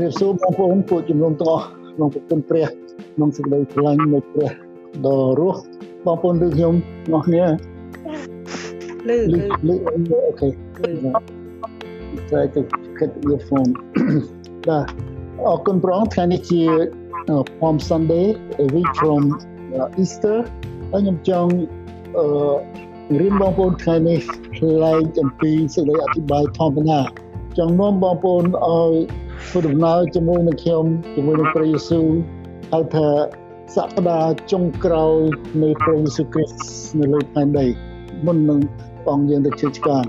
រៀបសួរបងប្អូនពួកជំនុំទាំងអស់ក្នុងប្រគុណព្រះក្នុងសេចក្តីស្រឡាញ់នៃព្រះដ៏រស់បងប្អូនឬខ្ញុំទាំងអស់គ្នាលឺលឺលឺអូខេតែទៅ get your phone បាទអរគុណព្រះអង្គថ្ងៃនេះជា Palm Sunday a week from Easter ហើយខ្ញុំចង់អឺរៀនបងប្អូនថ្ងៃនេះផ្លែកអំពីសេចក្តីអធិប្បាយធម្មតាចង់នាំបងប្អូនឲ្យ ធ្វើដំណើរជាមួយនឹងខ្ញុំជាមួយនឹងព្រះយេស៊ូវហៅថាសប្តាហ៍ចុងក្រោយនៃព្រះយេស៊ូវគ្រីស្ទនៅលើផែនដីមុននឹងបងយើងទៅជឿឆ្កាង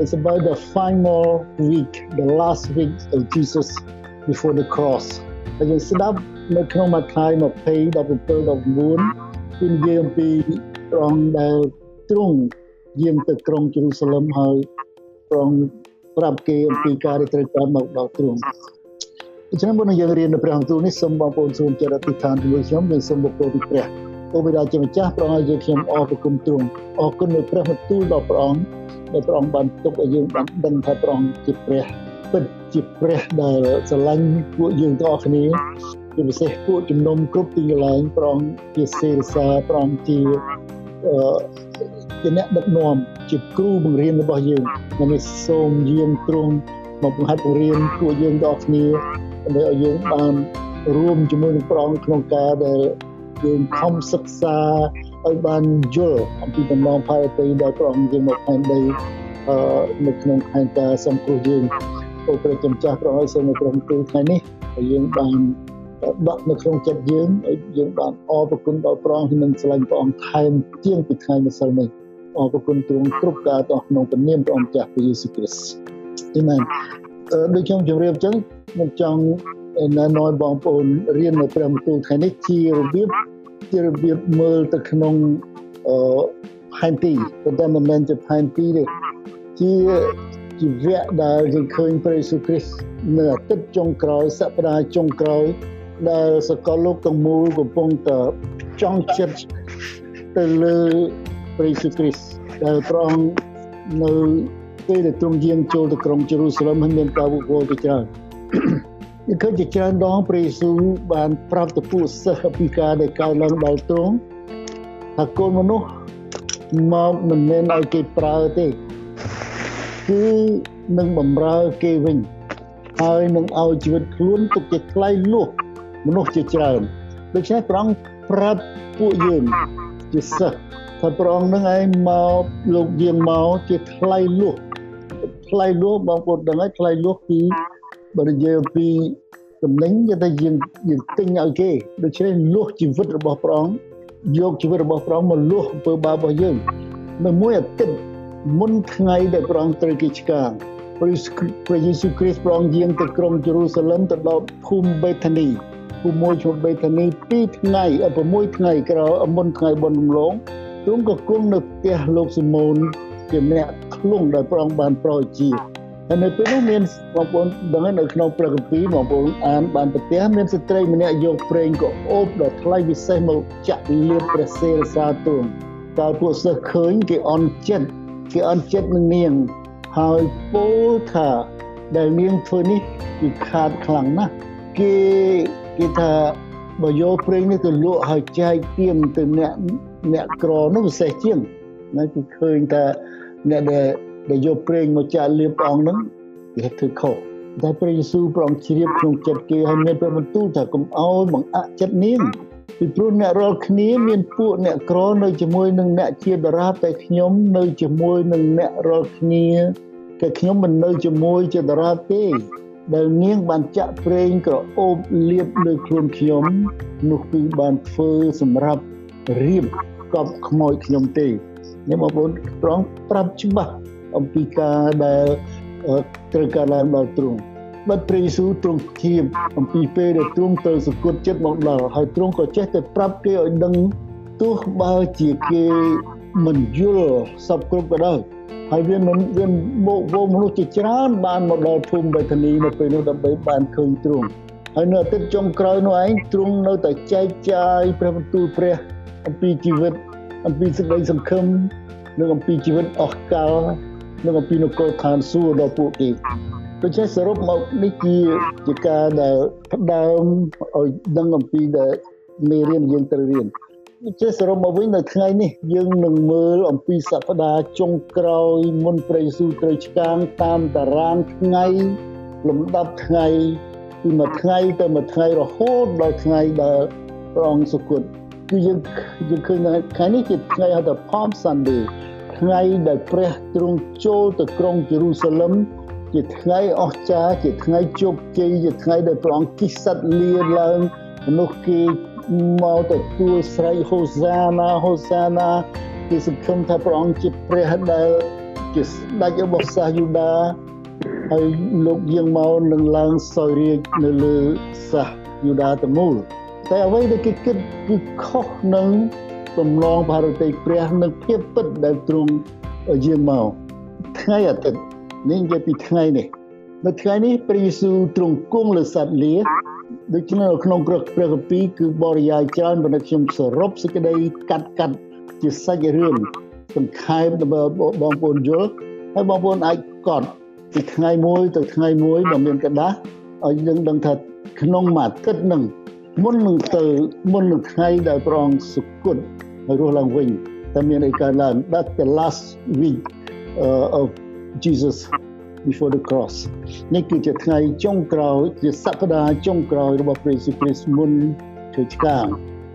It's about the final week the last week of Jesus before the cross ហើយយើងស្ដាប់នៅក្នុងម៉ាថាយ20 17 19គឺនិយាយអំពីព្រះអង្គដែលទ្រង់យាងទៅក្រុងយេរូសាឡឹមហើយព្រះអង្គប្រាប់គេអំពីការដែលត្រូវការមកដល់ទ្រង់ ដូច្នេះមុននឹងយើងរៀននៅព្រះអង្គទូលនេះសូមបងប្អូនសូមចេះអធិដ្ឋានជាមួយខ្ញុំនិងសូមបុព្វពីព្រះអូបិតាជាម្ចាស់ព្រះអង្គឲ្យខ្ញុំអរគុណទ្រង់អរគុណនៅព្រះបន្ទូលដល់ព្រះអង្គដែលព្រះអង្គបានទុកឲ្យយើងបានដឹងថាព្រះអង្គជាព្រះពិតជាព្រះដែលស្រឡាញ់ពួកយើងទាំងអស់គ្នាជាពិសេសពួកជំនុំគ្រប់ទីកន្លែងព្រះអង្គជាសេរសាព្រះអង្គជាអឺជាអ្នកដឹកនាំជាគ្រូបង្រៀនរបស់យើងហើយសូមយាងទ្រង់មកបង្ហាត់បង្រៀនពួកយើងដល់គ្នា ដើម្បីឲ្យយើងបានរួមជាមួយនឹងព្រះអង្គក្នុងការដែលយើងខំសិក្សាឲ្យបានយល់អំពីដំណងផែនដីដល់ព្រះអង្គយើងមកផែនដីអឺនៅក្នុងផែនការសង្គ្រោះយើងអូព្រះចំចាស់ព្រះឲ្យសូមព្រះអង្គទូថ្ងៃនេះឲ្យយើងបានដកនៅក្នុងចិត្តយើងឲ្យយើងបានអរគុណដល់ព្រះអង្គនិងស្រឡាញ់ព្រះអង្គថែមជាងពីថ្ងៃម្សិលនេះអរគុណទ្រង់គ្រប់ការទាំងក្នុងព្រះនាមព្រះអង្គចាស់ព្រះយេស៊ូវគ្រីស្ទអេមែន ដូចខ្ញុំជម្រាបចឹងខ្ញុំចង់ណែនាំបងប្អូនរៀននៅព្រះបន្ទូលថ្ងៃនេះជារបៀបជារបៀបមើលទៅក្នុងអឺផែនទីប៉ុន្តែមិនមែនជាផែនទីទេជាជីវៈដែលយើងឃើញព្រះយេស៊ូវគ្រីស្ទនៅអាទិត្យចុងក្រោយសប្តាហ៍ចុងក្រោយដែលសកលលោកទាំងមូលកំពុងតែចង់ចិត្តទៅលើព្រះយេស៊ូវគ្រីស្ទដែលព្រះអង្គនៅ ពេលដែលទ្រង់យាងចូលទៅក្រុងយេរូសាឡឹមហើយមានការវឹកវរទៅច្រើនគឺឃើញជាច្រើនដងព្រះយេស៊ូវបានប្រាប់ទៅពួកសិស្សពីការដែលកើតឡើងដល់ទ្រង់ថាកូនមនុស្សមកមិនមែនឲ្យគេប្រើទេគឺនឹងបំរើគេវិញហើយនឹងឲ្យជីវិតខ្លួនទុកជាថ្លៃលួសមនុស្សជាច្រើនដូច្នេះព្រះអង្គប្រាប់ពួកយើងជាសិស្សថាព្រះអង្គនឹងឯងមកលោកយាងមកជាថ្លៃលួស ថ្លៃលួសបងប្អូនដឹងហើយថ្លៃលួសគឺបើនិយាយអំពីតំណែងគេថាយើងយើងទិញឲ្យគេដូច្នេះលួសជីវិតរបស់ព្រះអង្គយកជីវិតរបស់ព្រះអង្គមកលួសអំពើបាបរបស់យើងនៅមួយអាទិត្យមុនថ្ងៃដែលព្រះអង្គត្រូវគេឆ្កាងព្រះយេស៊ូវគ្រីស្ទព្រះអង្គយាងទៅក្រុងយេរូសាឡឹមទៅដល់ភូមិបេថានីភូមិមួយឈ្មោះបេថានី2ថ្ងៃ6ថ្ងៃក្រោយមុនថ្ងៃបុណ្យរំលងទ្រង់ក៏គង់នៅផ្ទះលោកស៊ីម៉ូនជាអ្នក ឃ្លុងដែលព្រះអង្គបានប្រោជាហើយនៅពេលនោះមានបងប្អូនដឹងនៅក្នុងព្រះគម្ពីរបងប្អូនអានបានប្រទះមានស្ត្រីម្នាក់យកប្រេងក៏អូបដល់ថ្លៃពិសេសមកចាក់លាបព្រះសេរសាទងតើពួកសិស្សឃើញគេអន់ចិត្តគេអន់ចិត្តនឹងនាងហើយពោលថាដែលនាងធ្វើនេះគឺខាតខ្លាំងណាស់គេគេថាបើយកប្រេងនេះទៅលក់ហើយចែកទៀនទៅអ្នកអ្នកក្រនោះពិសេសជាងណាគឺឃើញថា អ្នកដែលដែលយកប្រេងមកចាក់លាបព្រះអង្គហ្នឹងគេធ្វើខុសតែព្រះយេស៊ូវព្រះអង្គជ្រាបក្នុងចិត្តគេហើយមានព្រះបន្ទូលថាកុំអោយបង្អាក់ចិត្តនាងពីព្រោះអ្នករាល់គ្នាមានពួកអ្នកក្រនៅជាមួយនឹងអ្នកជាតារាតែខ្ញុំនៅជាមួយនឹងអ្នករាល់គ្នាតែខ្ញុំមិននៅជាមួយជាតារាទេដែលនាងបានចាក់ប្រេងក្រអូបលាបលើខ្លួនខ្ញុំនោះគឺបានធ្វើសម្រាប់រៀបកប់ខ្មោចខ្ញុំទេ នេះបងប្អូនត្រង់ប្រាប់ច្បាស់អំពីការដែលត្រូវការឡើងដល់ទ្រង់បាត់ព្រះយេស៊ូវទ្រង់ធៀបអំពីពេលដែលទ្រង់ទៅសគត់ចិត្តមកដល់ហើយទ្រង់ក៏ចេះតែប្រាប់គេឲ្យដឹងទោះបើជាគេមិនយល់សពគ្រប់ក៏ដោយហើយវាមិនវាមកវមនុស្សជាច្រើនបានមកដល់ភូមិបេតានីនៅពេលនោះដើម្បីបានឃើញទ្រង់ហើយនៅអាទិត្យចុងក្រោយនោះឯងទ្រង់នៅតែចែកចាយព្រះបន្ទូលព្រះអំពីជីវិត អំពីសេចក្តីសង្ឃឹមនិងអំពីជីវិតអស់កលនិងអំពីនគរឋានសួគ៌ដល់ពួកគេដូច្នេះសរុបមកនេះជាជាការដែលផ្ដើមឲ្យដឹងអំពីដែលមេរៀនយើងត្រូវរៀនចេះសរុបមកវិញនៅថ្ងៃនេះយើងនឹងមើលអំពីសប្តាហ៍ចុងក្រោយមុនព្រះយេស៊ូវត្រូវឆ្កាងតាមតារាងថ្ងៃលំដាប់ថ្ងៃពីមួយថ្ងៃទៅមួយថ្ងៃរហូតដល់ថ្ងៃដែលព្រះអង្គសុគត គឺយើងយើងឃើញថ្ងៃនេះជាថ្ងៃហៅថា Palm Sunday ថ្ងៃដែលព្រះទ្រង់ចូលទៅក្រុងយេរូសាឡឹមជាថ្ងៃអស្ចារ្យជាថ្ងៃជោគជ័យជាថ្ងៃដែលព្រះអង្គគិះសត្វលាឡើងមនុស្សគេមកទទួលស្រែកហូសាណាហូសាណាគេសង្ឃឹមថាព្រះអង្គជាព្រះដែលជាស្ដេចរបស់សាសយូដាហើយលោកយាងមកនឹងឡើងសោយរាជនៅលើសាសយូដាទាំងមូល តែអ្វីដែលគេគិតគឺខុសនឹងទំនង ભાર តីព្រះនិងភាពពិតដែលទ្រង់យាងមកថ្ងៃអាទិត្យនេះនិយាយពីថ្ងៃនេះនៅថ្ងៃនេះព្រះយេស៊ូវទ្រង់គង់លើសត្វលាដូច្នេះនៅក្នុងព្រះព្រះគម្ពីរគឺបរិយាយច្រើនប៉ុន្តែខ្ញុំសរុបសេចក្តីកាត់កាត់ជាសាច់រឿងសង្ខេបដើម្បីបងប្អូនយល់ហើយបងប្អូនអាចកត់ពីថ្ងៃមួយទៅថ្ងៃមួយបើមានកដាស់ឲ្យយើងដឹងថាក្នុងមួយអាទិត្យនឹង មុននឹងទៅមុននឹងថ្ងៃដែលព្រះអង្គសុគតហើយរស់ឡើងវិញតែមានអីកើតឡើង that the last week uh, of Jesus before the cross នេះគឺជាថ្ងៃចុងក្រោយជាសប្តាហ៍ចុងក្រោយរបស់ព្រះយេស៊ូវគ្រីស្ទមុនធ្វើឆ្កាង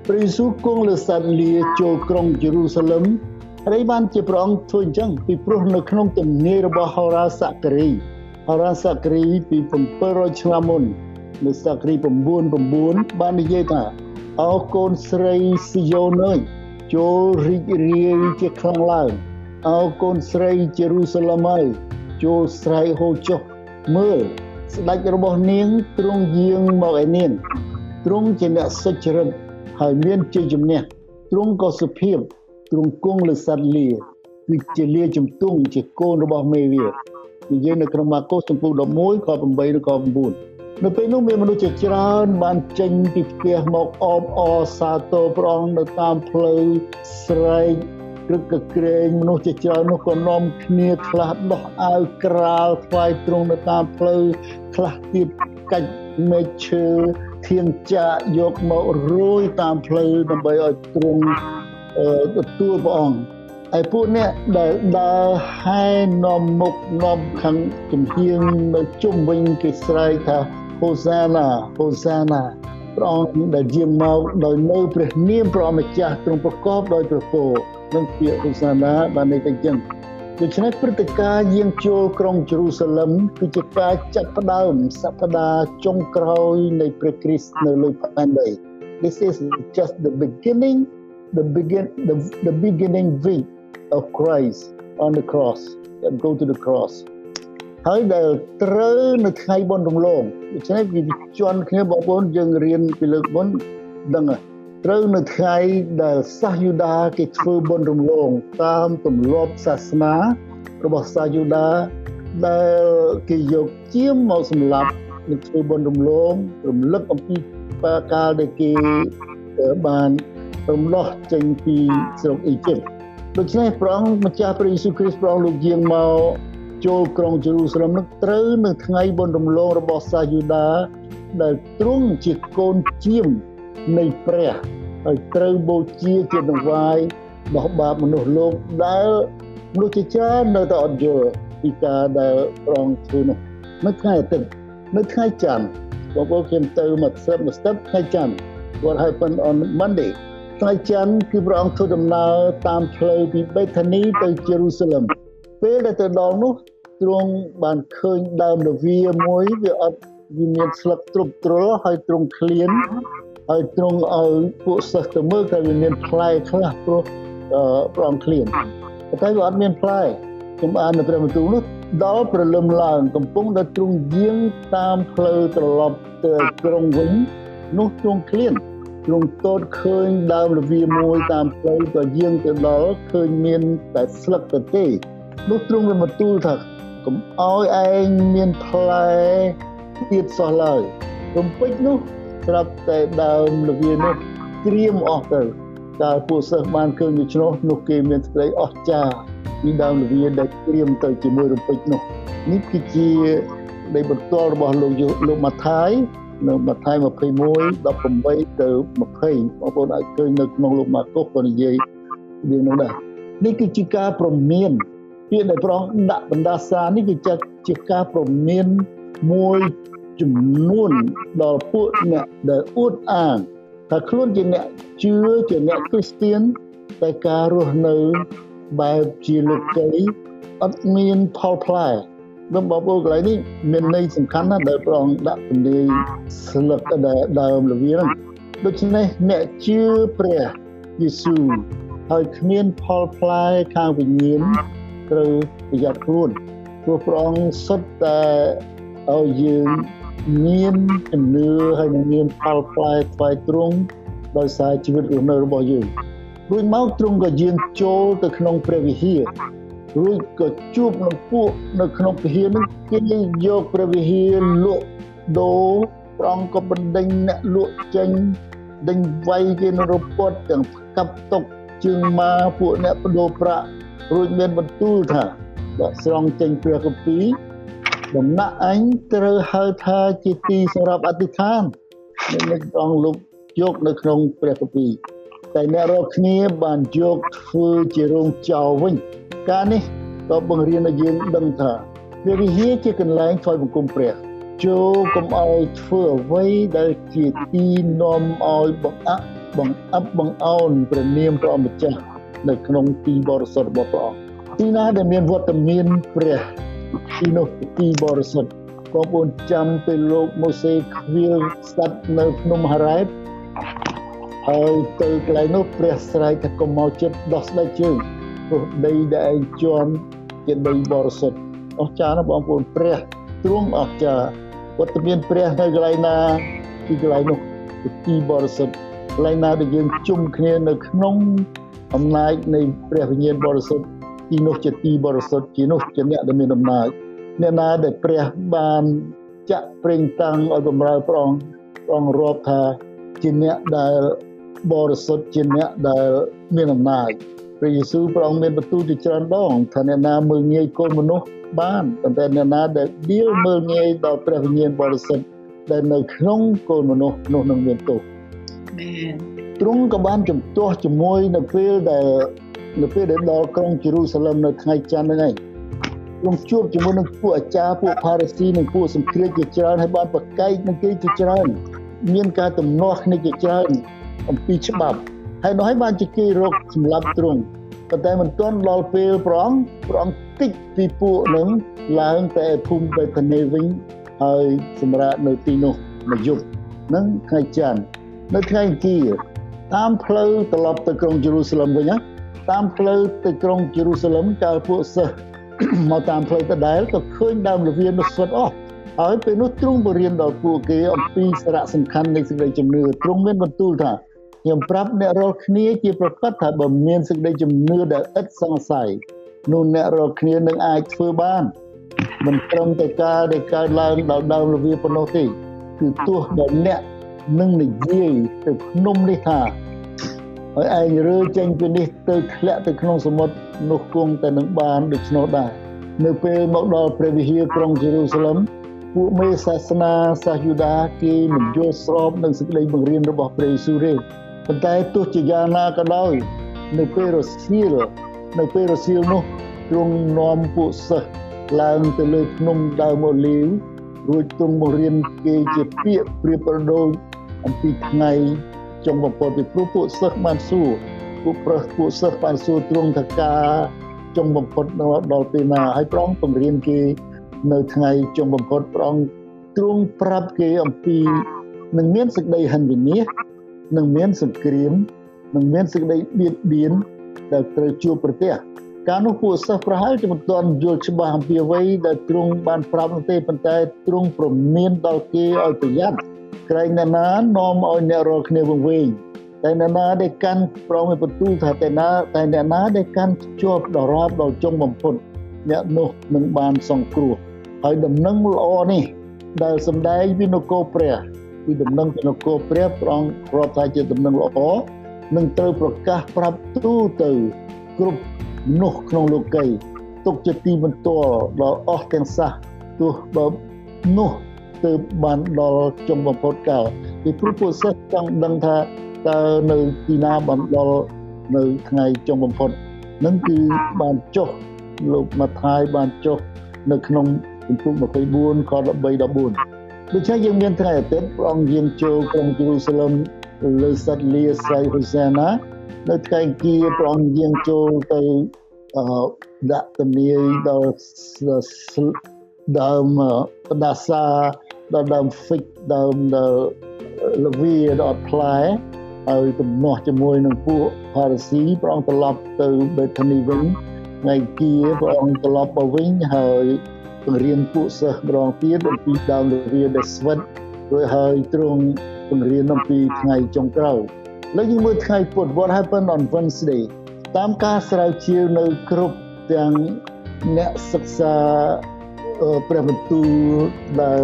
ព្រះយេស៊ូវគង់លើសត្វលាចូលក្រុងយេរូសាឡឹមហើយបានជាព្រះអង្គធ្វើអញ្ចឹងពីព្រោះនៅក្នុងទំនាយរបស់ហោរាសការីហោរាសការីពី700ឆ្នាំមុន នៅសការី9:9បាននិយាយថាអោកូនស្រីស៊ីយ៉ូនអើយចូលរីករាយជាខ្លាំងឡើងអោកូនស្រីយេរូសាឡឹមអើយចូលស្រែកហូរចុះមើលស្ដេចរបស់នាងទ្រង់យាងមកឯនាងទ្រង់ជាអ្នកសុចរិតហើយមានជាជំនះទ្រង់ក៏សុភាពទ្រង់គង់លើសត្វលាគឺជាលាជំទង់ជាកូនរបស់មេវានិយាយនៅក្នុងម៉ាកុសចំពោះ11ខ8ឬក៏9 នៅពេលនោះមានមនុស្សជាច្រើនបានចេញពីផ្ទះមកអបអរសាទរព្រះអង្គនៅតាមផ្លូវស្រែកក្រឹកក្រែងមនុស្សជាច្រើននោះក៏នាំគ្នាខ្លះដោះអាវក្រាលថ្វាយទ្រង់នៅតាមផ្លូវខ្លះទៀតកាច់មេឃឈើធៀងចាកយកមករយតាមផ្លូវដើម្បីឲ្យទ្រង់ទទួលព្រះអង្គហើយពួកអ្នកដែលដើរហែនាំមុខនាំខាងជំហៀងនៅជុំវិញគេស្រែកថា ហូសាណាហូសាណាព្រះអង្គដែលយាងមកដោយនៅព្រះនាមព្រះម្ចាស់ទ្រង់ប្រកបដោយព្រះពរនិងពាក្យឧស្សាហ៍បានន័យថាចឹងដូច្នេះព្រឹត្តិការណ៍យាងចូលក្រុងយេរូសាឡឹមគឺជាការចាប់ផ្ដើមសប្តាហ៍ចុងក្រោយនៃព្រះគ្រីស្ទនៅលើផែនដី This is just the beginning the begin the, the beginning week of Christ on the cross and go to the cross ហើយដែលត្រូវនៅថ្ងៃបុណ្យរំលងដូច្នេះវាជន់គ្នាបងប្អូនយើងរៀនពីលើកមុនដឹងហើយត្រូវនៅថ្ងៃដែលសាសយូដាគេធ្វើបុណ្យរំលងតាមទម្លាប់សាសនារបស់សាសយូដាដែលគេយកជាមមកសម្លាប់នឹងធ្វើបុណ្យរំលងរំលឹកអំពីបាកាលដែលគេបានរំលោះចេញពីស្រុកអ៊ីជីបដូច្នេះព្រះអង្គម្ចាស់ព្រះយេស៊ូវគ្រីស្ទព្រះអង្គលោកយាងមក ចូលក្រុងយេរូសាឡឹមនឹងត្រូវនៅថ្ងៃបុណ្យរំលងរបស់សាសយូដា ដែលទ្រង់ជាកូនជាមនៃព្រះហើយត្រូវបូជាជាដង្វាយរបស់បាបមនុស្សលោកដែលមនុស្សជាច្រើននៅតែអត់យល់ពីការដែលប្រងធ្វើនោះនៅថ្ងៃអាទិត្យនៅថ្ងៃច័ន្ទបងប្អូនខ្ញុំទៅមកស្រុកមកស្ទប់ថ្ងៃច័ន្ទ what happened on Monday ថ្ងៃច័ន្ទគឺព្រះអង្គធ្វើដំណើរតាមផ្លូវពីបេថានីទៅយេរូសាឡឹមពេលដែលទៅដល់នោះ ទ្រង់បានឃើញដើមរវាមួយវាអត់វាមានស្លឹកទ្រុបទ្រុលហើយទ្រង់ឃ្លានហើយទ្រង់ឲ្យពួកសិស្សទៅមើលថាវាមានផ្លែខ្លះព្រោះប្រងឃ្លានតែវាអត់មានផ្លែខ្ញុំអាននៅព្រះបន្ទូលនោះដល់ព្រលឹមឡើងកំពុងតែទ្រង់យាងតាមផ្លូវត្រឡប់ទៅក្រុងវិញនោះទ្រង់ឃ្លានទ្រង់តតឃើញដើមរវាមួយតាមផ្លូវក៏យាងទៅដល់ឃើញមានតែស្លឹកទៅទេ នោះទ្រង់បានបន្ទូលថាកុំឲ្យឯងមានផ្លែទៀតសោះឡើយរំពេចនោះស្រាប់តែដើមលវានោះក្រៀមអស់ទៅតើពួកសិស្សបានឃើញដូច្នោះនោះគេមានសេចក្តីអស្ចារ្យពីដើមលវាដែលក្រៀមទៅជាមួយរំពេចនោះនេះគឺជាក្តីបន្ទាល់របស់លោកលោកម៉ាថាយនៅម៉ាថាយ21 18ទៅ20បងប្អូនអាចឃើញនៅក្នុងលោកម៉ាកុសក៏និយាយរឿងនោះដែរនេះគឺជាការប្រមាន ពាក្យដែលព្រះអង្គដាក់បណ្ដាសានេះគឺជាការប្រមានមួយចំនួនដល់ពួកអ្នកដែលអួតអាងថាខ្លួនជាអ្នកជឿជាអ្នកគ្រីស្ទៀនតែការរស់នៅបែបជាលោកីអត់មានផលផ្លែដល់បងប្អូនកន្លែងនេះមានន័យសំខាន់ណាស់ដែលព្រះអង្គដាក់ពលាយស្លឹកដែលដើមលវាហ្នឹងដូច្នេះអ្នកជឿព្រះយេស៊ូវហើយគ្មានផលផ្លែខាងវិញ្ញាណ ត្រូវប្រយ័ត្នខ្លួនព្រោះព្រះអង្គសុទ្ធតែឲ្យយើងមានជំនឿហើយនឹងមានផលផ្លែថ្វាយទ្រង់ដោយសារជីវិតរស់នៅរបស់យើងរួចមកទ្រង់ក៏យាងចូលទៅក្នុងព្រះវិហាររួចក៏ជួបនឹងពួកនៅក្នុងវិហារនោះគេយកព្រះវិហារលក់ដូរប្រងក៏បណ្ដេញអ្នកលក់ចេញដេញវាយគេនៅរពត់ទាំងកាប់ຕົកជើងមកពួកអ្នកបដូរប្រាក់ រួចមានបន្ទូលថាបើស្រង់ចេញព្រះគម្ពីរដំណាក់អញត្រូវហៅថាជាទីសម្រាប់អធិដ្ឋាននេះអង្គលោកយកនៅក្នុងព្រះគម្ពីរតែអ្នករាល់គ្នាបានយកធ្វើជារោងចោលវិញការនេះក៏បង្រៀនឲ្យយើងដឹងថាព្រះវិហារជាកន្លែងថ្វាយបង្គំព្រះចូលកុំឲ្យធ្វើអ្វីដែលជាទីនាំឲ្យបង្អាក់បង្អាប់បង្អោនព្រះនាមព្រះម្ចាស់ នៅក្នុងទីបរិសុទ្ធរបស់ព្រះអង្គទីណាដែលមានវត្តមានព្រះទីនោះទីបរិសុទ្ធបងប្អូនចាំពេលលោកម៉ូសេខ្វៀលស្ដាប់នៅភ្នំហារ៉ែតហើយទៅកន្លែងនោះព្រះស្រែកថាកុំមកចិត្តដោះស្បែកជើងព្រោះដីដែលឯងជន់ជាដីបរិសុទ្ធអស្ចារ្យណាស់បងប្អូនព្រះទ្រង់អស្ចារ្យវត្តមានព្រះនៅកន្លែងណាទីកន្លែងនោះជាទីបរិសុទ្ធកន្លែងណាដែលយើងជុំគ្នានៅក្នុង អំណាចនៃព្រះវិញ្ញាណបរិសុទ្ធទីនោះជាទីបរិសុទ្ធជានោះជាអ្នកដែលមានអំណាចអ្នកណាដែលព្រះបានចាក់ប្រេងតាំងឲ្យបម្រើព្រះអង្គព្រះអង្គរាប់ថាជាអ្នកដែលបរិសុទ្ធជាអ្នកដែលមានអំណាចព្រះយេស៊ូវព្រះអង្គមានបន្ទូលជាច្រើនដងថាអ្នកណាមើលងាយកូនមនុស្សបានប៉ុន្តែអ្នកណាដែលដៀលមើលងាយដល់ព្រះវិញ្ញាណបរិសុទ្ធដែលនៅក្នុងកូនមនុស្សនោះនឹងមានទោស មែនទ្រង់ក៏បានជំទាស់ជាមួយនៅពេលដែលនៅពេលដែលដល់ក្រុងយេរូសាឡឹមនៅថ្ងៃច័ន្ទហ្នឹងឯងទ្រង់ជួបជាមួយនឹងពួកអាចារ្យពួកផារីស៊ីនិងពួកសម្គ្រាចជាច្រើនហើយបានប្រកែកនឹងគេជាច្រើន មានការទំនាស់គ្នាជាច្រើនអំពីច្បាប់ហើយនោះហើយបានជាគេរកសម្លាប់ទ្រង់ប៉ុន្តែមិនទាន់ដល់ពេលព្រះអង្គព្រះអង្គតិចពីពួកនឹងឡើងតែភូមិបេតានីវិញហើយសម្រាប់នៅទីនោះមួយយប់នឹងថ្ងៃច័ន្ទ នៅថ្ងៃអង្គារតាមផ្លូវត្រឡប់ទៅក្រុងយេរូសាឡឹមវិញណាតាមផ្លូវទៅក្រុងយេរូសាឡឹមកាលពួកសិស្សមកតាមផ្លូវដដែលក៏ឃើញដើមលវានោះស្វិតអស់ហើយពេលនោះទ្រង់បរៀនដល់ពួកគេអំពីសារៈសំខាន់នៃសេចក្តីជំនឿទ្រង់មានបន្ទូលថាខ្ញុំប្រាប់អ្នករាល់គ្នាជាប្រកាសថាបើមានសេចក្តីជំនឿដែលឥតសង្ស័យនោះអ្នករាល់គ្នានឹងអាចធ្វើបានមិនត្រឹមតែការដែលកើតឡើងដល់ដើមលវាប៉ុណ្ណោះទេគឺទោះបើអ្នក នឹងនិយាយទៅភ្នំនេះថាហើយឯងរើចេញពីនេះទៅធ្លាក់ទៅក្នុងសមុទ្រនោះគង់តែនឹងបានដូច្នោះដែរនៅពេលមកដល់ព្រះវិហារក្រុងយេរូសាឡឹមពួកមេសាសនាសាសយូដាគេមិនយល់ស្របនឹងសេចក្តីបង្រៀនរបស់ព្រះយេស៊ូវទេប៉ុន្តែទោះជាយ៉ាងណាក៏ដោយនៅពេលរសៀលនៅពេលរសៀលនោះទ្រង់នាំពួកសិស្សឡើងទៅលើភ្នំដើមអូលីវ រួចទ្រង់បង្រៀនគេជាពាក្យប្រៀបប្រដូចអំពីថ្ងៃចុងបំផុតពីព្រោះពួកសិស្សបានសួរពួកប្រុសពួកសិស្សបានសួរទ្រង់ថាការចុងបំផុតដល់ពេលណាហើយប្រងបង្រៀនគេនៅថ្ងៃចុងបំផុតប្រងទ្រង់ប្រាប់គេអំពីនឹងមានសេចក្តីហិនវិនិច្ឆ័យនឹងមានសង្គ្រាមនឹងមានសេចក្តីបៀតបៀនដែលត្រូវជួបប្រទះ ការនោះពួកសិស្សប្រហែលជាមិនទាន់យល់ច្បាស់អំពីអ្វីដែលទ្រង់បានប្រាប់នោះទេប៉ុន្តែទ្រង់ព្រមានដល់គេឲ្យប្រយ័ត្នក្រែងណាណានាំឲ្យអ្នករាល់គ្នាវង្វេងតែអ្នកណាដែលកាន់ប្រងឲ្យបន្ទូលថាតែណាតែអ្នកណាដែលកាន់ជាប់ដល់រាបដល់ចុងបំផុតអ្នកនោះនឹងបានសង្គ្រោះហើយដំណឹងល្អនេះដែលសម្ដែងពីនគរព្រះពីដំណឹងពីនគរព្រះព្រះអង្គរាប់ថាជាដំណឹងល្អនឹងត្រូវប្រកាសប្រាប់ទូទៅគ្រប់ នោះក្នុងលោកីទុកជាទីបន្ទាល់ដល់អស់ទាំងសះទោះបើនោះទើបបានដល់ចុងបំផុតកៅពីព្រោះពួកសិស្សចង់ដឹងថាតើនៅទីណាបានដល់នៅថ្ងៃចុងបំផុតនឹងគឺបានចុះលោកម៉ាថាយបានចុះនៅក្នុងពិន្ទុ24ខ13 14ដូច្នេះយើងមានថ្ងៃអាទិត្យព្រះអង្គយាងចូលក្រុងយេរូសាឡឹមលើសត្វលាស្រ័យហូសាណា នៅថ្ងៃអង្គារព្រះអង្គយាងចូលទៅអឺដាក់ទំនាយដល់ដើមបដាសាដល់ដើម fig ដើមដល់លវីដល់ផ្លែហើយទំនាស់ជាមួយនឹងពួកផារស៊ីព្រះអង្គត្រឡប់ទៅបេថានីវិញថ្ងៃគៀព្រះអង្គត្រឡប់មកវិញហើយបង្រៀនពួកសិស្សម្ដងទៀតអំពីដើមលវីដែលស្វិតរួចហើយទ្រង់បង្រៀនអំពីថ្ងៃចុងក្រោយ លើយើងមើលថ្ងៃពុទ្ធ what happened on Wednesday តាមការស្រាវជ្រាវនៅគ្រប់ទាំងអ្នកសិក្សាព្រះបន្ទូលដែល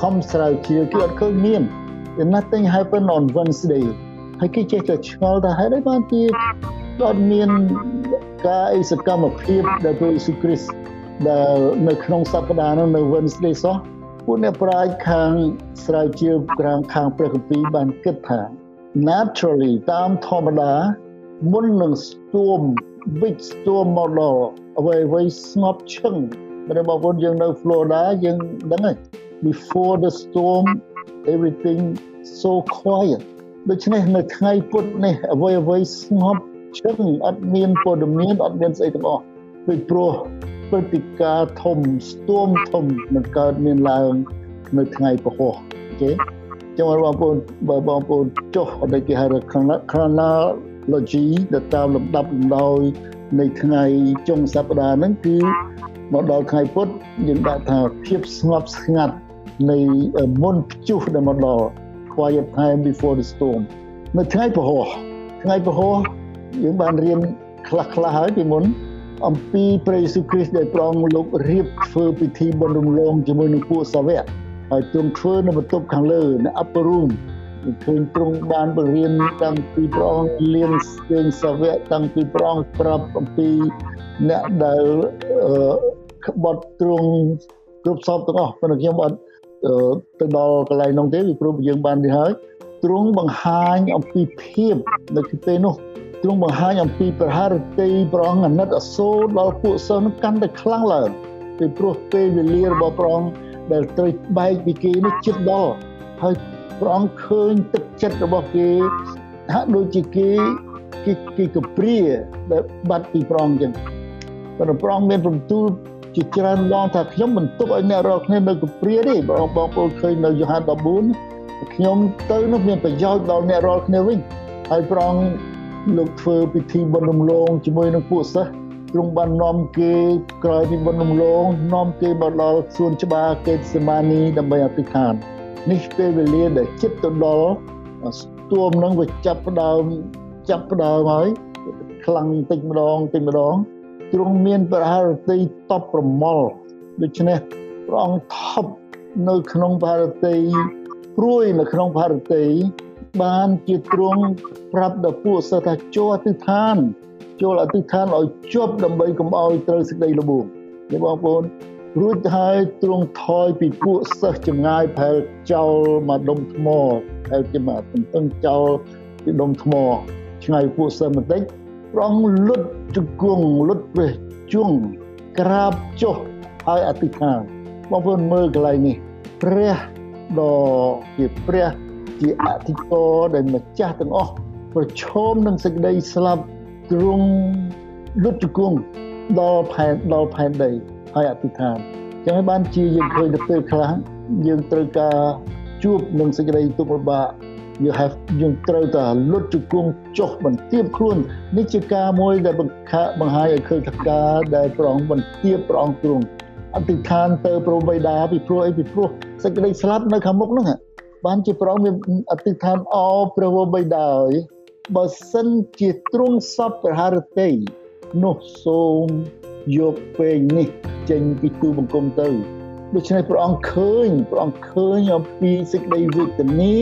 ខំស្រាវជ្រាវគឺអត់ឃើញមាន nothing happened on Wednesday ហើយគេចេះតែឆ្ងល់ថាហេតុអីបានជាអត់មានការអីសកម្មភាពដែលព្រះយេស៊ូវគ្រីស្ទដែលនៅក្នុងសប្តាហ៍នោះនៅ Wednesday សោះពួកអ្នកប្រាជ្ញខាងស្រាវជ្រាវខាងខាងព្រះគម្ពីរបានគិតថា naturally តាមធម្មតាមុននឹងស្ទួម big storm មកដល់អ្វីអ្វីស្ងប់ឈឹងបើបងប្អូនយើងនៅ Florida យើងដឹងហើយ before the storm everything so quiet ដូច្នេះនៅថ្ងៃពុធនេះអ្វីអ្វីស្ងប់ឈឹងអត់មានព័ត៌មានអត់មានស្អីទាំងអស់ពីព្រោះព្រឹត្តិការណ៍ធំស្ទួមធំនឹងកើតមានឡើង នៅថ្ងៃពហុអូខេ ចឹងបងប្អូនបើបងប្អូនចុះអត់គេហៅថា chronology ដែលតាមលំដាប់លំដោយនៃថ្ងៃចុងសប្តាហ៍ហ្នឹងគឺមកដល់ថ្ងៃពុធយើងដាក់ថាភាពស្ងប់ស្ងាត់នៃមុនព្យុះដែលមកដល់ quiet time before the storm នៅថ្ងៃពហុថ្ងៃពហុយើងបានរៀនខ្លះខ្លះហើយពីមុនអំពីព្រះយេស៊ូវគ្រីស្ទដែលព្រះអង្គលោករៀបធ្វើពិធីបុណ្យរំលងជាមួយនឹងពួកសាវក ហើយទ្រង់ធ្វើនៅបន្ទប់ខាងលើនៅ upper room ឃើញទ្រង់បានបង្រៀនតាំងពីព្រះអង្គលៀនស្ទើងសាវកតាំងពីព្រះអង្គប្រាប់អំពីអ្នកដែលក្បត់ទ្រង់គ្រប់សពទាំងអស់ប៉ុន្តែខ្ញុំអត់ទៅដល់កន្លែងនោះទេពីព្រោះយើងបានទៅហើយទ្រង់បង្ហាញអំពីភាពនៅពេលនោះទ្រង់បង្ហាញអំពីប្រហារតីព្រះអង្គអាណិតអាសូរដល់ពួកសិស្សនោះកាន់តែខ្លាំងឡើងពីព្រោះពេលវេលារបស់ព្រះអង្គ ដែលត្រូវបែកពីគេនេះជិតដល់ហើយព្រះអង្គឃើញទឹកចិត្តរបស់គេហាក់ដូចជាគេគេគេកព្រាដែលបាត់ពីព្រះអង្គចឹងប៉ុន្តែព្រះអង្គមានបន្ទូលជាច្រើនដងថាខ្ញុំមិនទុកឲ្យអ្នករាល់គ្នានៅកព្រាទេបងបងប្អូនឃើញនៅយ៉ូហាន14ខ្ញុំទៅនោះមានប្រយោជន៍ដល់អ្នករាល់គ្នាវិញហើយព្រះអង្គលោកធ្វើពិធីបុណ្យរំលងជាមួយនឹងពួកសិស្ស ទ្រង់បាននាំគេក្រោយពីបុណ្យរំលងនាំគេមកដល់សួនច្បារកេតសេម៉ានីដើម្បីអធិដ្ឋាននេះពេលវេលាដែលចិត្តទៅដល់ស្ទួមនឹងវាចាប់ផ្ដើមចាប់ផ្ដើមហើយខ្លាំងតិចម្ដងតិចម្ដងទ្រង់មានប្រហារតីតបប្រមល់ដូច្នេះព្រះអង្គថប់នៅក្នុង ಭಾ រតីព្រួយនៅក្នុង ಭಾ រតីបានជាទ្រង់ប្រាប់ដល់ពួកសិស្សថាចូលអធិដ្ឋាន ចូលអធិដ្ឋានឲ្យជាប់ដើម្បីកុំឲ្យត្រូវសេចក្តីល្បួងនេះបងប្អូនរួចហើយទ្រង់ថយពីពួកសិស្សចម្ងាយផែលចោលមកដុំថ្មផែលជាមកទន្ទឹងចោលពីដុំថ្មឆ្ងាយពួកសិស្សបន្តិចព្រះអង្គលុតជង្គង់លុតព្រះជង្គង់ក្រាបចុះហើយអធិដ្ឋានបងប្អូនមើលកន្លែងនេះព្រះដ៏ជាព្រះជាអធិការដែលម្ចាស់ទាំងអស់ប្រឈមនឹងសេចក្តីស្លាប់ ទ្រង់លុតជង្គង់ដល់ផែនដល់ផែនដីហើយអធិដ្ឋានចឹងហើយបានជាយើងឃើញទៅពេលខ្លះយើងត្រូវការជួបនឹងសេចក្តីទុក្ខលំបាក you have យើងត្រូវតែលុតជង្គង់ចុះបន្ទាបខ្លួននេះជាការមួយដែលបង្ខាបង្ហាញឲ្យឃើញថាការដែលព្រះអង្គបន្ទាបព្រះអង្គទ្រង់អធិដ្ឋានទៅប្របីដាពីព្រោះអីពីព្រោះសេចក្តីស្លាប់នៅខាងមុខហ្នឹងបានជាព្រះអង្គមានអធិដ្ឋានអោព្រះវរបិតាហើយ បើសិនជាទ្រង់សពប្រហារតីនោះសូមយកពេងនេះចេញពីទូបង្គំទៅដូច្នេះព្រះអង្គឃើញព្រះអង្គឃើញអំពីសេចក្តីវេទនា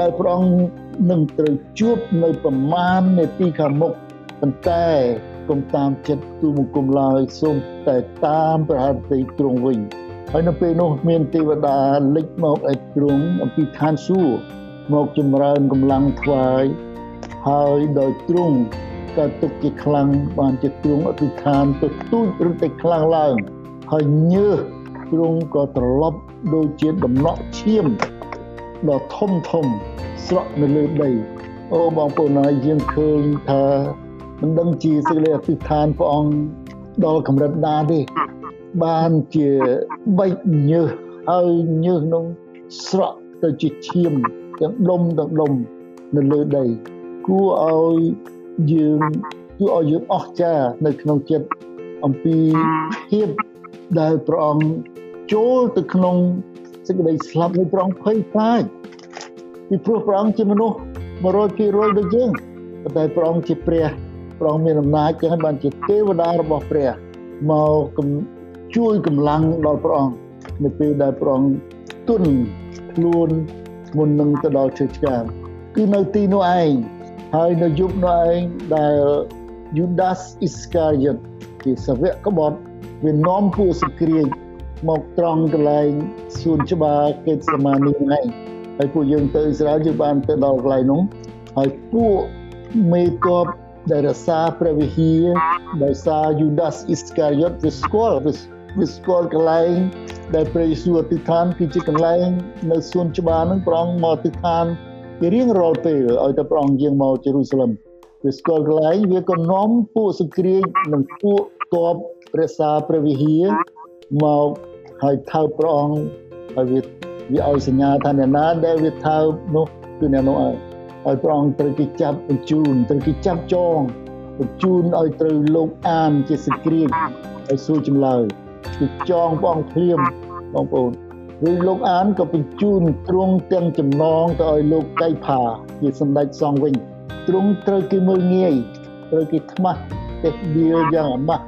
ដែលព្រះអង្គនឹងត្រូវជួបនៅប្រមាណនាទីខាងមុខប៉ុន្តែគុំតាមចិត្តទូបង្គំឡើយសូមតែតាមប្រហារតីទ្រង់វិញហើយនៅពេលនោះមានទេវតាលេចមកឯទ្រង់អំពីឋានសួគ៌មកចម្រើនកម្លាំងថ្វាយ ហើយដោយទ្រង់ក៏ទុកជាខ្លាំងបានជាទ្រង់អធិដ្ឋានទៅទូចឬតែខ្លាំងឡើងហើយញើសទ្រង់ក៏ត្រឡប់ដូចជាដំណក់ឈាមដ៏ធំធំស្រក់នៅលើដីអូបងប្អូនហើយយើងឃើញថាមិនដឹងជាសេចក្តីអធិដ្ឋានព្រះអង្គដល់កម្រិតណាទេបានជាបែកញើសហើយញើសនោះស្រក់ទៅជាឈាមទាំងដុំទាំងដុំនៅលើដី គួរឲ្យយើងគួរឲ្យយើងអស្ចារ្យនៅក្នុងចិត្តអំពីភាពដែលព្រះអង្គចូលទៅក្នុងសេចក្តីស្លាប់នៃព្រះអង្គភ័យខ្លាចពីព្រោះព្រះអង្គជាមនុស្ស100%ដូចយើងប៉ុន្តែព្រះអង្គជាព្រះព្រះអង្គមានអំណាចចឹងបានជាទេវតារបស់ព្រះមកជួយកម្លាំងដល់ព្រះអង្គនៅពេលដែលព្រះអង្គទុនខ្លួនមុននឹងទៅដល់ជើឆ្កាងគឺនៅទីនោះឯង ហើយនៅយប់នោះឯងដែល Judas Iscariot ជាសាវកក្បត់វានាំពួកសគ្រាចមកត្រង់កន្លែងសួនច្បារកេតសមានីឯងហើយពួកយើងទៅអ៊ីស្រាអែលយើងបានទៅដល់កន្លែងនោះហើយពួកមេតបដែលរសាព្រះវិហារដោយសារ Judas Iscariot វាស្គាល់វាស្គាល់កន្លែងដែលព្រះយេស៊ូវអធិដ្ឋានគឺជាកន្លែងនៅសួនច្បារហ្នឹងព្រះអង្គមកអធិដ្ឋាន ជារៀងរាល់ពេលឲ្យតែព្រះអង្គយាងមកយេរូសាឡឹមវាស្គាល់កន្លែងវាក៏នាំពួកសង្គ្រាចនិងពួកតបព្រះសាព្រះវិហារមកហើយថើបព្រះអង្គហើយវាវាឲ្យសញ្ញាថាអ្នកណាដែលវាថើបនោះគឺអ្នកនោះឲ្យឲ្យព្រះអង្គត្រូវគេចាប់បញ្ជូនត្រូវគេចាប់ចងបញ្ជូនឲ្យត្រូវលោកអានជាសង្គ្រាចឲ្យសួរចម្លើយគឺចងព្រះអង្គភ្លាមបងប្អូន ឬលោកអានក៏បញ្ជូនទ្រង់ទាំងចំណងទៅឲ្យលោកកៃផាជាសម្ដេចសង្ឃវិញទ្រង់ត្រូវគេមើលងាយត្រូវគេថ្មាស់ទេដៀលយ៉ាងអាម៉ាស់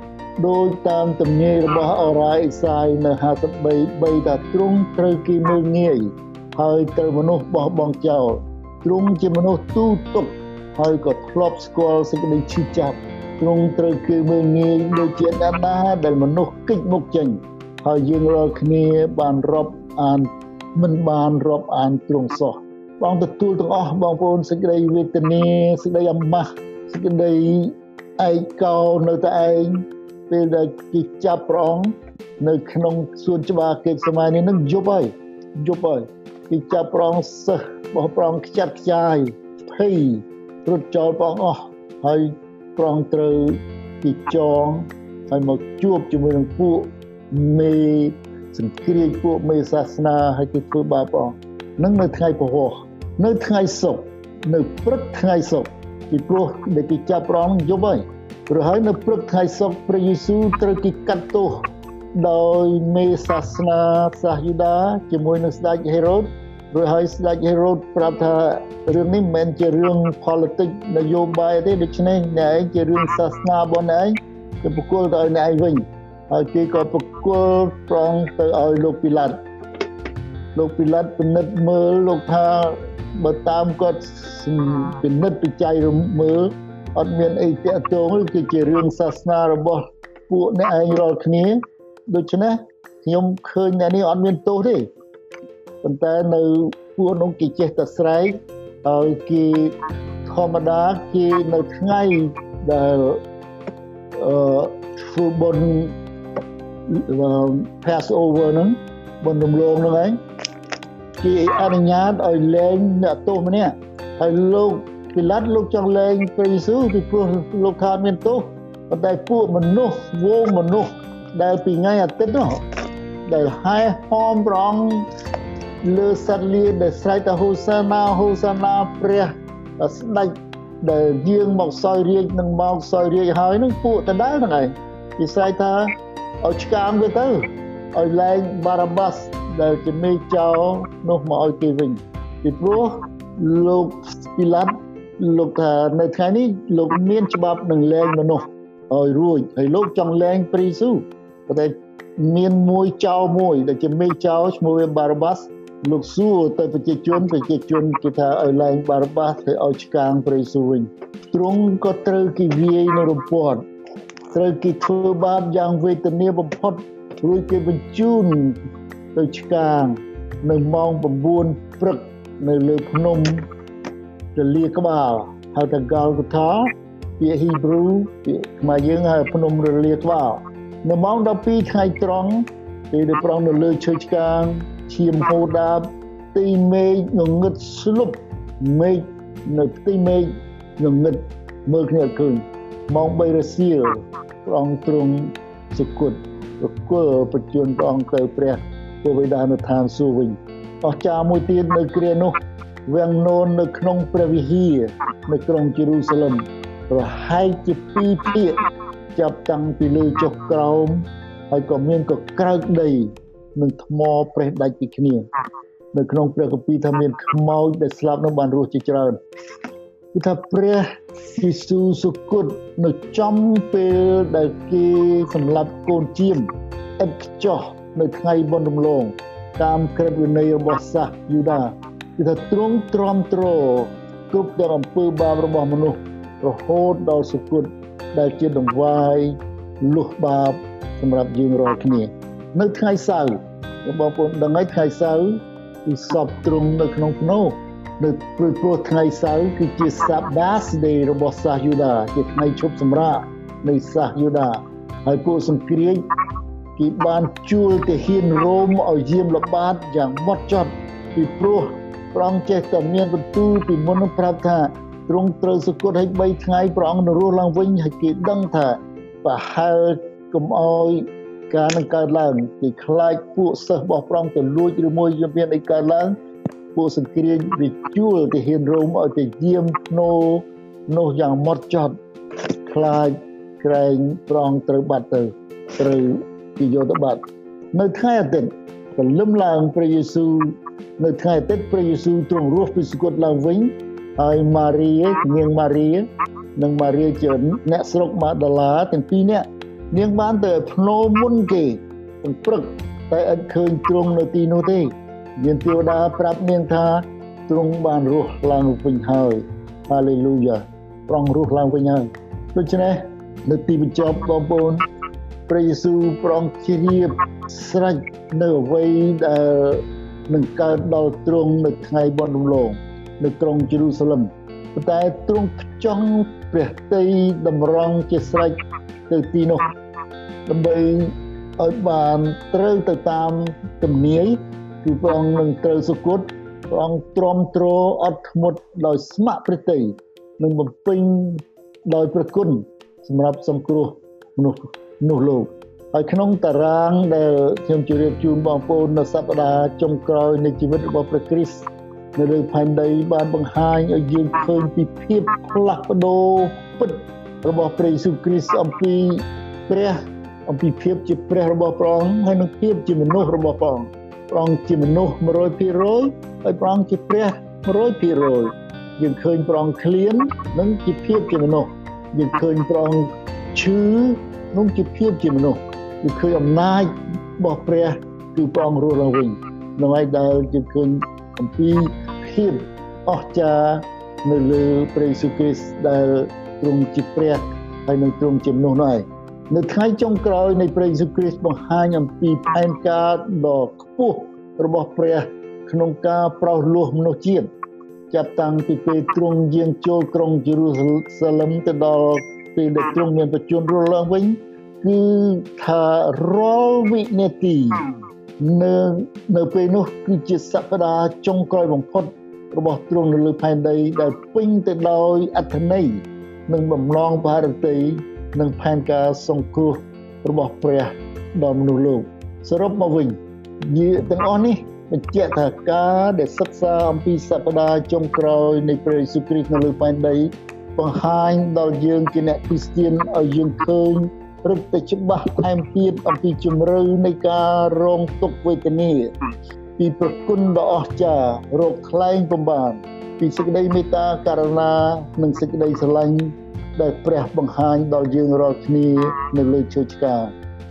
ដោយតាមទំនាយរបស់អរ៉ាអេសាយនៅ53 3ថាទ្រង់ត្រូវគេមើលងាយហើយត្រូវមនុស្សបោះបង់ចោលទ្រង់ជាមនុស្សទូទុកហើយក៏ធ្លាប់ស្គាល់សេចក្តីឈឺចាប់ទ្រង់ត្រូវគេមើលងាយដូចជាអ្នកណាដែលមនុស្សគិចមុខចេញហើយយើងរាល់គ្នាបានរាប់ អានមិនបានរាប់អានទ្រង់សោះបងទទួលទាំងអស់បងប្អូនសេចក្តីវេទនាសេចក្តីអាម៉ាស់សេចក្តីឯកោនៅតែឯងពេលដែលគេចាប់ព្រះអង្គនៅក្នុងសួនច្បារគេសម័យនេះនឹងយប់ហើយយប់ហើយគេចាប់ព្រះអង្គសិស្សរបស់ព្រះអង្គខ្ចាត់ខ្ចាយភ័យរត់ចោលព្រះអង្គអស់ហើយព្រះអង្គត្រូវគេចងហើយមកជួបជាមួយនឹងពួកមេ សង្គ្រាចពួកមេសាសនាហើយគេធ្វើបាបព្រះអង្គនឹងនៅថ្ងៃពហុនៅថ្ងៃសុក្រនៅព្រឹកថ្ងៃសុក្រពីព្រោះដែលគេចាប់ព្រះអង្គយប់ហើយព្រោះហើយនៅព្រឹកថ្ងៃសុក្រព្រះយេស៊ូវត្រូវគេកាត់ទោសដោយមេសាសនាសាសយូដាជាមួយនឹងស្ដេចហេរ៉ូតរួចហើយស្ដេចហេរ៉ូតប្រាប់ថារឿងនេះមិនមែនជារឿង politics នយោបាយទេដូច្នេះអ្នកឯងជារឿងសាសនារបស់អ្នកឯងទៅប្រគល់ទៅឲ្យអ្នកឯងវិញ ហើយគេក៏ប្រគល់ប្រងទៅឲ្យលោកពីឡាត់លោកពីឡាត់ពិនិត្យមើលលោកថាបើតាមគាត់ពិនិត្យពិច័យមើលអត់មានអីតាក់ទងគឺជារឿងសាសនារបស់ពួកអ្នកឯងរាល់គ្នាដូច្នេះខ្ញុំឃើញអ្នកនេះអត់មានទោសទេប៉ុន្តែនៅពួកនោះគេចេះតែស្រែកហើយគេធម្មតាគេនៅថ្ងៃដែលអឺធ្វើបុណ្យ pass over ហ្នឹងបុណ្យរំលងហ្នឹងឯងគេអនុញ្ញាតឲ្យលែងអ្នកទោសម្នាក់ហើយលោកពីឡាត់លោកចង់លែងព្រះយេស៊ូវពីព្រោះលោកថាមានទោសប៉ុន្តែពួកមនុស្សវងមនុស្សដែលពីថ្ងៃអាទិត្យនោះដែលហែហោមប្រងលើសត្វលាដែលស្រែកថាហូសាណាហូសាណាព្រះស្ដេចដែលយាងមកសោយរាជនឹងមកសោយរាជហើយនឹងពួកដដែលហ្នឹងឯងគេស្រែកថា ឲ្យឆ្កាងវាទៅឲ្យលែងបារ៉ាបាសដែលជាមេចៅនោះមកឲ្យគេវិញពីព្រោះលោកពីឡាត់លោកថានៅថ្ងៃនេះលោកមានច្បាប់នឹងលែងមនុស្សឲ្យរួចហើយលោកចង់លែងព្រីស៊ូប៉ុន្តែមានមួយចៅមួយដែលជាមេចៅឈ្មោះវាបារ៉ាបាសលោកសួរទៅប្រជាជនប្រជាជនគេថាឲ្យឡើងបារបាសទៅឲ្យឆ្កាងព្រះយេស៊ូវវិញទ្រង់ក៏ត្រូវគេវាយនៅរំពាត់ ត្រូវគេធ្វើបាបយ៉ាងវេទនាបំផុតរួចគេបញ្ជូនទៅឆ្កាងនៅម៉ោង9ព្រឹកនៅលើភ្នំទលាក្បាលហៅថា Golgotha ពាក្យ Hebrew ពាក្យខ្មែរយើងហៅភ្នំរលាក្បាលនៅម៉ោង12ថ្ងៃត្រង់ពេលដែលប្រងនៅលើឈើឆ្កាងឈាមហូរដាបទីមេឃងងឹតស្លុបមេឃនៅទីមេឃងងឹតមើលគ្នាឃើញម៉ោង3រសៀល ព្រះអង្គទ្រង់សុគតប្រគល់បញ្ជូនព្រះអង្គទៅព្រះពុទ្ធវេដានឋានសួគ៌វិញអស្ចារ្យមួយទៀតនៅគ្រានោះវាំងនោននៅក្នុងព្រះវិហារនៅក្រុងយេរូសាឡិមប្រហែលជាពីរភាគចាប់តាំងពីលើចុះក្រោមហើយក៏មានកក្រើកដីនិងថ្មប្រេះដាច់ពីគ្នា នៅក្នុងព្រះគម្ពីរថាមានខ្មោចដែលស្លាប់នោះបានរស់ជាច្រើន គឺថាព្រះយេស៊ូវសុគតនៅចំពេលដែលគេសម្លាប់កូនជៀមឥតខ្ចោះនៅថ្ងៃបុណ្យរំលងតាមក្រឹតវិន័យរបស់សាសយូដាគឺថាទ្រង់ទ្រាំទ្រគ្រប់ទាំងអំពើបាបរបស់មនុស្សរហូតដល់សុគតដែលជាដង្វាយលុះបាបសម្រាប់យើងរាល់គ្នា នៅថ្ងៃសៅរ៍បងប្អូនដឹងហើយថ្ងៃសៅរ៍គឺសពទ្រង់នៅក្នុងភ្នោះ នៅព្រោះព្រោះថ្ងៃសៅរ៍គឺជា Sabbath day របស់សាសយូដាជាថ្ងៃឈប់សម្រាកនៃសាសយូដាហើយពួកសង្គ្រាចគេបានជួលទាហានរ៉ូមឲ្យយាមល្បាតយ៉ាងម៉ត់ចត់ពីព្រោះព្រះអង្គចេះតែមានបន្ទូលពីមុននឹងប្រាប់ថាទ្រង់ត្រូវសគត់ឲ្យ3ថ្ងៃព្រះអង្គនឹងរស់ឡើងវិញហើយគេដឹងថាប្រហែលកុំអោយការនឹងកើតឡើងគេខ្លាចពួកសិស្សរបស់ព្រះអង្គទៅលួចឬមួយយមានអីកើតឡើង ពួកសង្គ្រាមវាជួលទៅហ៊ានរោមឲ្យទៅយាមភ្នោនោះយ៉ាងម៉ត់ចត់ខ្លាចក្រែងប្រងត្រូវបាត់ទៅត្រូវពីយកទៅបាត់នៅថ្ងៃអាទិត្យព្រលឹមឡើងព្រះយេស៊ូវនៅថ្ងៃអាទិត្យព្រះយេស៊ូវទ្រង់រស់ពីសគត់ឡើងវិញហើយម៉ារីនាងម៉ារីនិងម៉ារីជាអ្នកស្រុកម៉ាដាឡាទាំងពីរនាក់នាងបានទៅភ្នោមុនគេទាំងព្រឹកតែឥតឃើញទ្រង់នៅទីនោះទេ មានទេវតាប្រាប់នាងថាទ្រង់បានរស់ឡើងវិញហើយហាឡេលូយ៉ាប្រងរស់ឡើងវិញហើយដូច្នេះនៅទីបញ្ចប់បងប្អូនព្រះយេស៊ូវប្រងជ្រាបស្រេចនៅអ្វីដែលនឹងកើតដល់ទ្រង់នៅថ្ងៃបុណ្យរំលងនៅក្រុងយេរូសាឡិមប៉ុន្តែទ្រង់ផ្ចង់ព្រះតីតម្រង់ជាស្រេចទៅទីនោះដើម្បីឲ្យបានត្រូវទៅតាមទំនាយ គឺព្រះអង្គនឹងត្រូវសុគតព្រះអង្គទ្រាំទ្រអត់ធ្មត់ដោយស្ម័គ្រព្រះតីនឹងបំពេញដោយព្រះគុណសម្រាប់សង្គ្រោះមនុស្សនោះលោកហើយក្នុងតារាងដែលខ្ញុំជម្រាបជូនបងប្អូននៅសប្តាហ៍ចុងក្រោយនៃជីវិតរបស់ព្រះគ្រីស្ទនៅលើផែនដីបានបង្ហាញឲ្យយើងឃើញពីភាពផ្លាស់ប្ដូរពិតរបស់ព្រះយេស៊ូវគ្រីស្ទអំពីព្រះអំពីភាពជាព្រះរបស់ព្រះអង្គហើយនិងភាពជាមនុស្សរបស់ព្រះអង្គ ព្រះអង្គជាមនុស្ស100%ហើយព្រះអង្គជាព្រះ100%យើងឃើញព្រះអង្គឃ្លាននិងជាភាពជាមនុស្សយើងឃើញព្រះអង្គឈឺនិងជាភាពជាមនុស្សយើងឃើញអំណាចរបស់ព្រះគឺព្រះអង្គរស់ឡើងវិញនៅឯដែលយើងឃើញអំពីភាពអស្ចារ្យនៅលើព្រះយេស៊ូវគ្រីស្ទដែលទ្រង់ជាព្រះហើយនឹងទ្រង់ជាមនុស្សនោះឯង នៅថ្ងៃចុងក្រោយនៃព្រះយេស៊ូវគ្រីស្ទបង្ហាញអំពីផែនការដ៏ខ្ពស់របស់ព្រះក្នុងការប្រោសលោះមនុស្សជាតិចាប់តាំងពីពេលទ្រង់យាងចូលក្រុងយេរូសាឡឹមទៅដល់ពេលដែលទ្រង់មានបច្ចុប្បន្នរស់ឡើងវិញគឺថារាល់វិនាទីនៅនៅពេលនោះគឺជាសប្តាហ៍ចុងក្រោយបំផុតរបស់ទ្រង់នៅលើផែនដីដែលពេញទៅដោយអត្ថន័យនិងបំណងបារតី និងផែនការសង្គ្រោះរបស់ព្រះដល់មនុស្សលោកសរុបមកវិញយាទាំងអស់នេះបញ្ជាក់ថាការដែលសិក្សាអំពីសព្ទាចុងក្រោយនៃព្រះយេស៊ូវគ្រីស្ទនៅលើផែនដីបង្ហាញដល់យើងជាអ្នកគ្រីស្ទានឲ្យយើងឃើញរឹតតែច្បាស់ថែមទៀតអំពីជំរឿនៃការរងទុក្ខវេទនាពីប្រគុណដ៏អស្ចារ្យរកថ្លែងបំបានពីសេចក្តីមេត្តាករណានិងសេចក្តីស្រឡាញ់ ដែលព្រះបង្ហាញដល់យើងរាល់គ្នានៅលើជើឆ្កា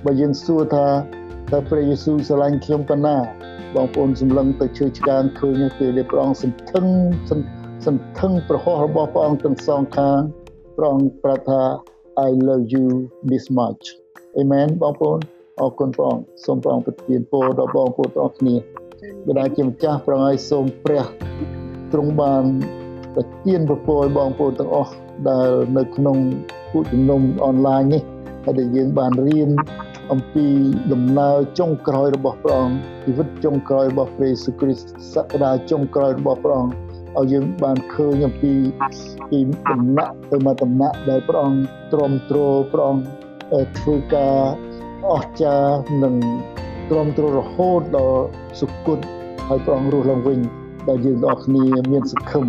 បើយើងសួរថាតើព្រះយេស៊ូវស្រឡាញ់ខ្ញុំប៉ុណ្ណាបងប្អូនសម្លឹងទៅជើឆ្កាងឃើញពេលដែលព្រះអង្គសន្ធឹងសន្ធឹងប្រហោះរបស់ព្រះអង្គទាំងសងខាងព្រះអង្គប្រាប់ថា I love you this much Amen បងប្អូនអរគុណព្រះអង្គសូមព្រះអង្គប្រទានពរដល់បងប្អូនទាំងអស់គ្នាបិតាជាម្ចាស់ព្រះអង្គឲ្យសូមព្រះទ្រង់បាន ប្រទានពរឲ្យបងប្អូនទាំងអស់ដែលនៅក្នុងពុជជំនុំអនឡាញនេះហើយដែលយើងបានរៀនអំពីដំណើរចុងក្រោយរបស់ព្រះអង្គជីវិតចុងក្រោយរបស់ព្រះយេស៊ូវគ្រីស្ទសក្តាចុងក្រោយរបស់ព្រះអង្គឲ្យយើងបានឃើញអំពីពីដំណាក់ទៅមកដំណាក់ដែលព្រះអង្គទ្រាំទ្រព្រះអង្គធ្វើការអស្ចារ្យនិងទ្រាំទ្ររហូតដល់សុគតហើយព្រះអង្គរស់ឡើងវិញដែលយើងទាំងអស់គ្នាមានសង្ឃឹម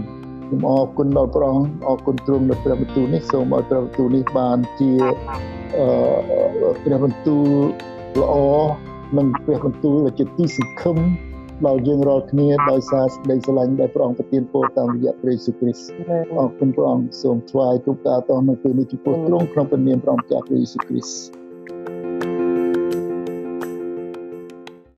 ខ្ញុំអរគុណដល់ព្រះអង្គអរគុណទ្រង់នៅព្រះបន្ទូលនេះសូមឲ្យព្រះបន្ទូលនេះបានជាអឺព្រះបន្ទូលល្អនិងព្រះបន្ទូលដែលជាទីសង្ឃឹមដល់យើងរាល់គ្នាដោយសារសេចក្តីស្រឡាញ់ដែលព្រះអង្គប្រទានពរតាមរយៈព្រះយេស៊ូវគ្រីស្ទអរគុណព្រះអង្គសូមថ្វាយគ្រប់ការតោះនៅពេលនេះចំពោះទ្រង់ក្នុងព្រះនាមព្រះអង្គចាស់ព្រះយេស៊ូវគ្រីស្ទ